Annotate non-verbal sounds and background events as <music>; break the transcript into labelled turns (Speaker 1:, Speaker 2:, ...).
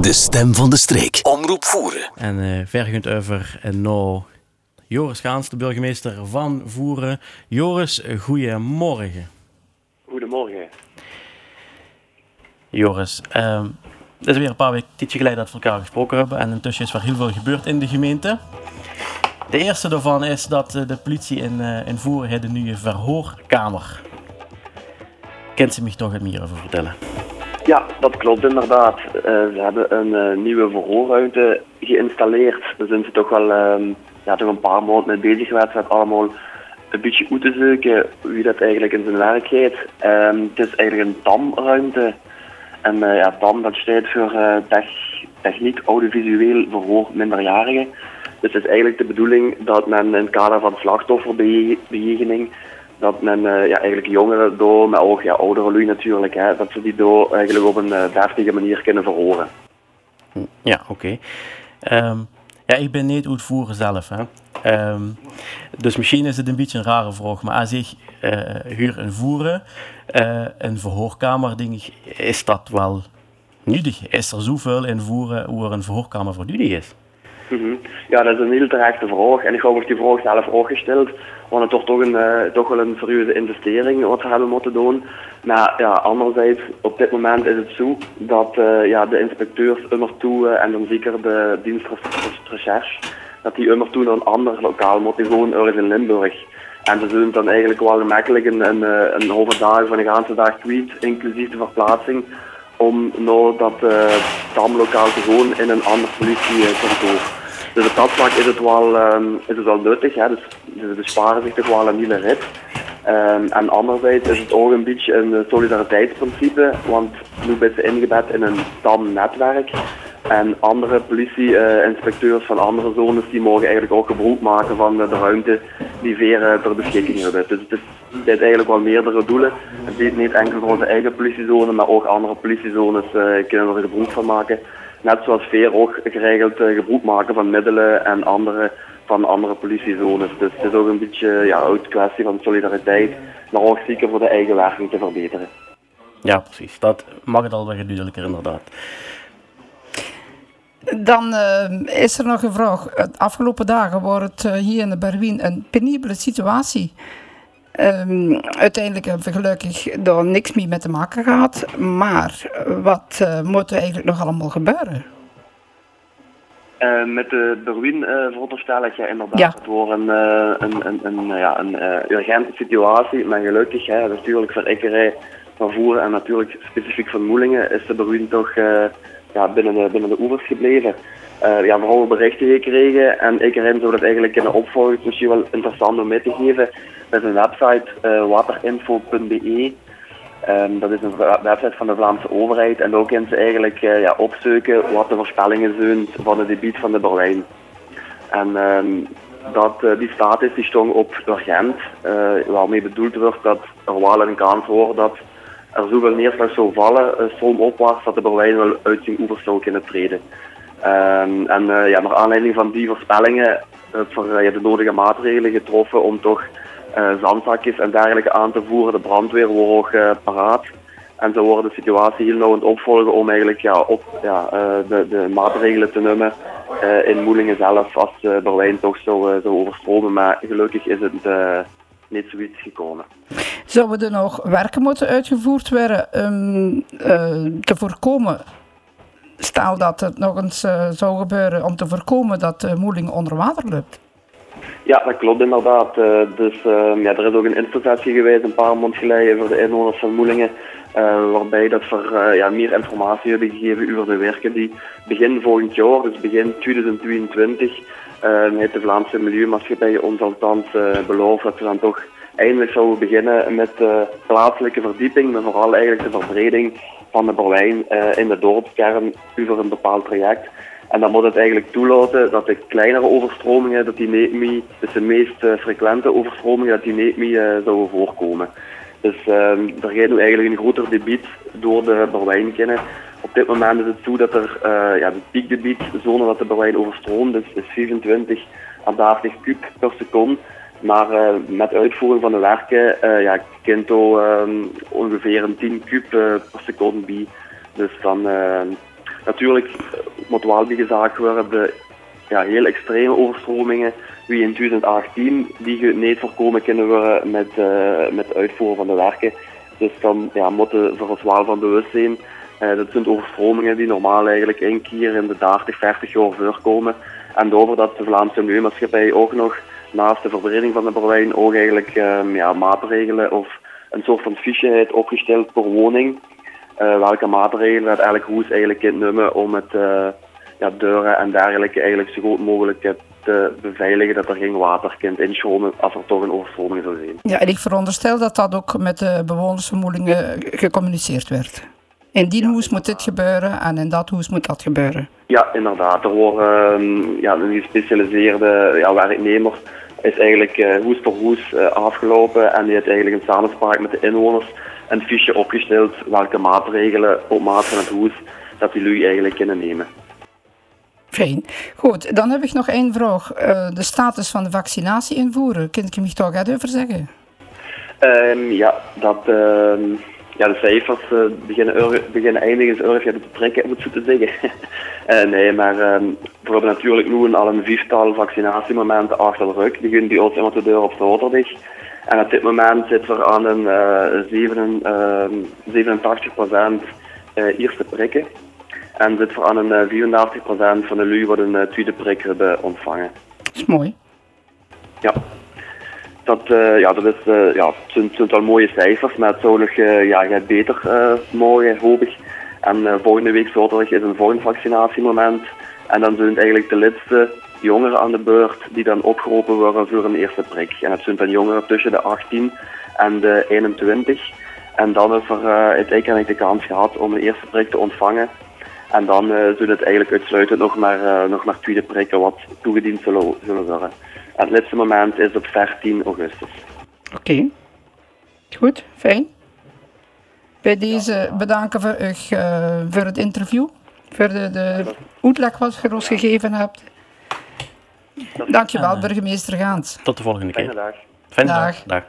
Speaker 1: De stem van de streek. Omroep Voeren.
Speaker 2: En uh, vergend over en nou Joris Gaans, de burgemeester van Voeren. Joris, goedemorgen.
Speaker 3: Goedemorgen.
Speaker 2: Joris, uh, het is weer een paar weken geleden dat we elkaar gesproken hebben. En intussen is er heel veel gebeurd in de gemeente. De eerste daarvan is dat de politie in, uh, in Voeren heeft een nieuwe verhoorkamer. Kent ze mij toch het meer over vertellen?
Speaker 3: Ja, dat klopt inderdaad. Uh, ze hebben een uh, nieuwe verhoorruimte geïnstalleerd. Daar zijn ze toch wel uh, ja, toch een paar maanden mee bezig geweest met allemaal een beetje uit te zoeken wie dat eigenlijk in zijn werk gaat. het is eigenlijk een TAM-ruimte. En ja, TAM dat staat voor techniek audiovisueel verhoor minderjarigen. Dus het is eigenlijk de bedoeling dat men in het kader van slachtofferbejegening dat men uh, ja, eigenlijk jongeren door, maar ook ja, oudere lui natuurlijk, hè, dat ze die door eigenlijk op een uh, deftige manier kunnen verhoren.
Speaker 2: Ja, oké. Um, ja, ik ben niet uitvoeren zelf. Hè. Um, dus misschien is het een beetje een rare vraag, maar als ik uh, huur en voeren, een verhoorkamer, denk is dat wel nuttig? Is er zoveel in voeren hoe er een verhoorkamer voor nuttig is?
Speaker 3: -hmm. Ja, dat is een heel terechte vraag. En ik heb die vraag zelf ook gesteld. Want het toch, toch, een, uh, toch wel een serieuze investering wat we hebben moeten doen. Maar ja, anderzijds, op dit moment is het zo dat uh, ja, de inspecteurs immer toe uh, en dan zeker de dienst recherche, dat die immer toe naar een ander lokaal moeten, gewoon ergens in Limburg. En ze zullen dan eigenlijk wel gemakkelijk een, een, een halve dag van een ganse dag tweet, inclusief de verplaatsing, om nou dat tamlokaal te gewoon in een ander politiekantoor. Dus op dat vlak is het wel, um, is het wel nuttig. Hè? Dus ze besparen zich toch wel een hele rit. Um, en anderzijds is het ook een beetje een solidariteitsprincipe, want nu ben ze ingebed in een TAM-netwerk. En andere politie-inspecteurs van andere zones die mogen eigenlijk ook gebruik maken van de ruimte die Veren ter beschikking hebben. Dus het, heeft eigenlijk wel meerdere doelen. Het is niet enkel voor onze eigen politiezone, maar ook andere politiezones uh, kunnen er gebruik van maken net zoals Veer ook geregeld uh, gebruik maken van middelen en andere van andere politiezones. Dus het is ook een beetje ja, een kwestie van solidariteit, maar ook zeker voor de eigen werking te verbeteren.
Speaker 2: Ja, precies. Dat mag het al wel duidelijker inderdaad.
Speaker 4: Dan uh, is er nog een vraag. De afgelopen dagen wordt het uh, hier in de Berwien een penibele situatie. Um, uiteindelijk hebben we gelukkig daar niks meer mee te maken gehad. Maar wat uh, moet er eigenlijk nog allemaal gebeuren?
Speaker 3: Uh, met de Berwin uh, veronderstel ik ja, inderdaad ja. wordt een, uh, een, een, een, ja, een urgente situatie. Maar gelukkig, hè, natuurlijk voor Ikkerij, van Voeren en natuurlijk specifiek van Moelingen, is de Berwin toch ja, binnen, de, de oevers gebleven. ja, vooral berichten gekregen en Ikkerij zou dat eigenlijk in de opvolging misschien wel interessant om mee te geven. Dat is een website, waterinfo.be. Um, dat is een website van de Vlaamse overheid en daar kunnen ze eigenlijk uh, ja, opzoeken wat de voorspellingen zijn van het gebied van de Berlijn. En um, dat, uh, die status die stond op urgent, uh, waarmee bedoeld wordt dat er wel een kans wordt dat er zoveel neerslag zou vallen, uh, stroomopwaarts, dat de Berlijn wel uit zijn oevers zou kunnen treden. Um, en ja, naar aanleiding van die voorspellingen voor ja, de nodige maatregelen getroffen om toch uh, zandzakjes en dergelijke aan te voeren. De brandweer wordt ook uh, paraat. En ze worden de situatie heel nauw aan het opvolgen om eigenlijk ja, op, ja, uh, de, de maatregelen te nemen in Moelingen zelf als uh, Berlijn toch zou, zou overstromen. Maar gelukkig is het niet zoiets gekomen.
Speaker 4: Zouden er nog werken moeten uitgevoerd worden om te voorkomen stel dat het nog eens zou gebeuren om te voorkomen dat uh, Moelingen onder water loopt?
Speaker 3: Ja, dat klopt inderdaad. Uh, dus ja, er is ook een interpretatie geweest een paar maanden geleden voor de inwoners van Moelingen. Waarbij dat we ja, meer informatie hebben gegeven over de werken die begin volgend jaar, dus begin 2022, heeft de Vlaamse Milieumaatschappij ons althans beloofd dat we dan toch eindelijk zouden beginnen met de plaatselijke verdieping, maar vooral eigenlijk de verbreding van de Berlijn in de dorpskern over een bepaald traject. En dan moet het eigenlijk toelaten dat de kleinere overstromingen, dat die niet dus de meest uh, frequente overstromingen, dat die niet meer zouden voorkomen. Dus um, er gaat nu eigenlijk een groter gebied door de Berlijn kennen. Op dit moment is het zo dat er uh, ja, de piekgebied, zone dat de Berlijn overstroomt, dus is 25 à 30 kub per seconde. Maar met uitvoering van de werken ja, kent um, ongeveer een 10 kub per seconde bij. Dus dan Natuurlijk moet wel bij gezegd worden, de ja, heel extreme overstromingen wie in 2018, die niet voorkomen kunnen worden met, uh, met uitvoeren van de werken. Dus dan ja, moeten we ons wel van bewust zijn. Uh, dat zijn overstromingen die normaal eigenlijk één keer in de 30, 40 jaar voorkomen. En daarover dat de Vlaamse Milieumaatschappij ook nog naast de verbreding van de Berlijn ook eigenlijk um, ja, maatregelen of een soort van fiche heeft opgesteld per woning. Uh, welke maatregelen het eigenlijk hoe is eigenlijk in nummer om het uh, ja, deuren en dergelijke eigenlijk zo goed mogelijk te beveiligen dat er geen water kunt instromen als er toch een overstroming zou zijn.
Speaker 4: Ja, en ik veronderstel dat dat ook met de bewonersvermoedingen gecommuniceerd werd. In die hoes moet dit gebeuren en in dat hoes moet dat gebeuren.
Speaker 3: Ja, inderdaad. Er worden um, ja, een gespecialiseerde ja, werknemer is eigenlijk uh, hoes per hoes uh, afgelopen en die heeft eigenlijk in samenspraak met de inwoners een fiche opgesteld welke maatregelen op maat van het hoes dat die lui eigenlijk kunnen nemen.
Speaker 4: Fijn. Goed, dan heb ik nog één vraag. Uh, de status van de vaccinatie invoeren, kun je me toch wat over zeggen?
Speaker 3: Um, ja, dat, uh, ja, de cijfers uh, beginnen, beginnen eindigend erg te trekken, moet te zeggen. uh, <laughs> nee, maar um, we hebben natuurlijk nu al een viertal vaccinatiemomenten achter de rug. Die gaan die ons iemand de deur op zaterdag. En op dit moment zitten we aan een uh, 87 procent eerste prikken. En zit voor aan een 84% van de lui wat een tweede prik hebben ontvangen.
Speaker 4: Dat is mooi.
Speaker 3: Ja. Dat, uh, ja, dat is, uh, ja, het zijn, het mooie cijfers, maar het zou nog uh, ja, beter mogen, hoop ik. En volgende week zaterdag is een volgend vaccinatiemoment. En dan zijn het eigenlijk de laatste jongeren aan de beurt die dan opgeroepen worden voor een eerste prik. En het zijn dan jongeren tussen de 18 en de 21. En dan is er uiteindelijk de kans gehad om een eerste prik te ontvangen. En dan uh, zullen het eigenlijk uitsluitend nog maar, uh, nog maar tweede prikken wat toegediend zullen, zullen worden. En het laatste moment is op 14 augustus.
Speaker 4: Oké. Okay. Goed, fijn. Bij deze bedanken we u uh, voor het interview. Voor de, de uitleg wat je ons gegeven hebt. Dankjewel, burgemeester Gaans.
Speaker 2: Tot de volgende keer.
Speaker 3: Fijne dag.
Speaker 2: Fijne dag. dag.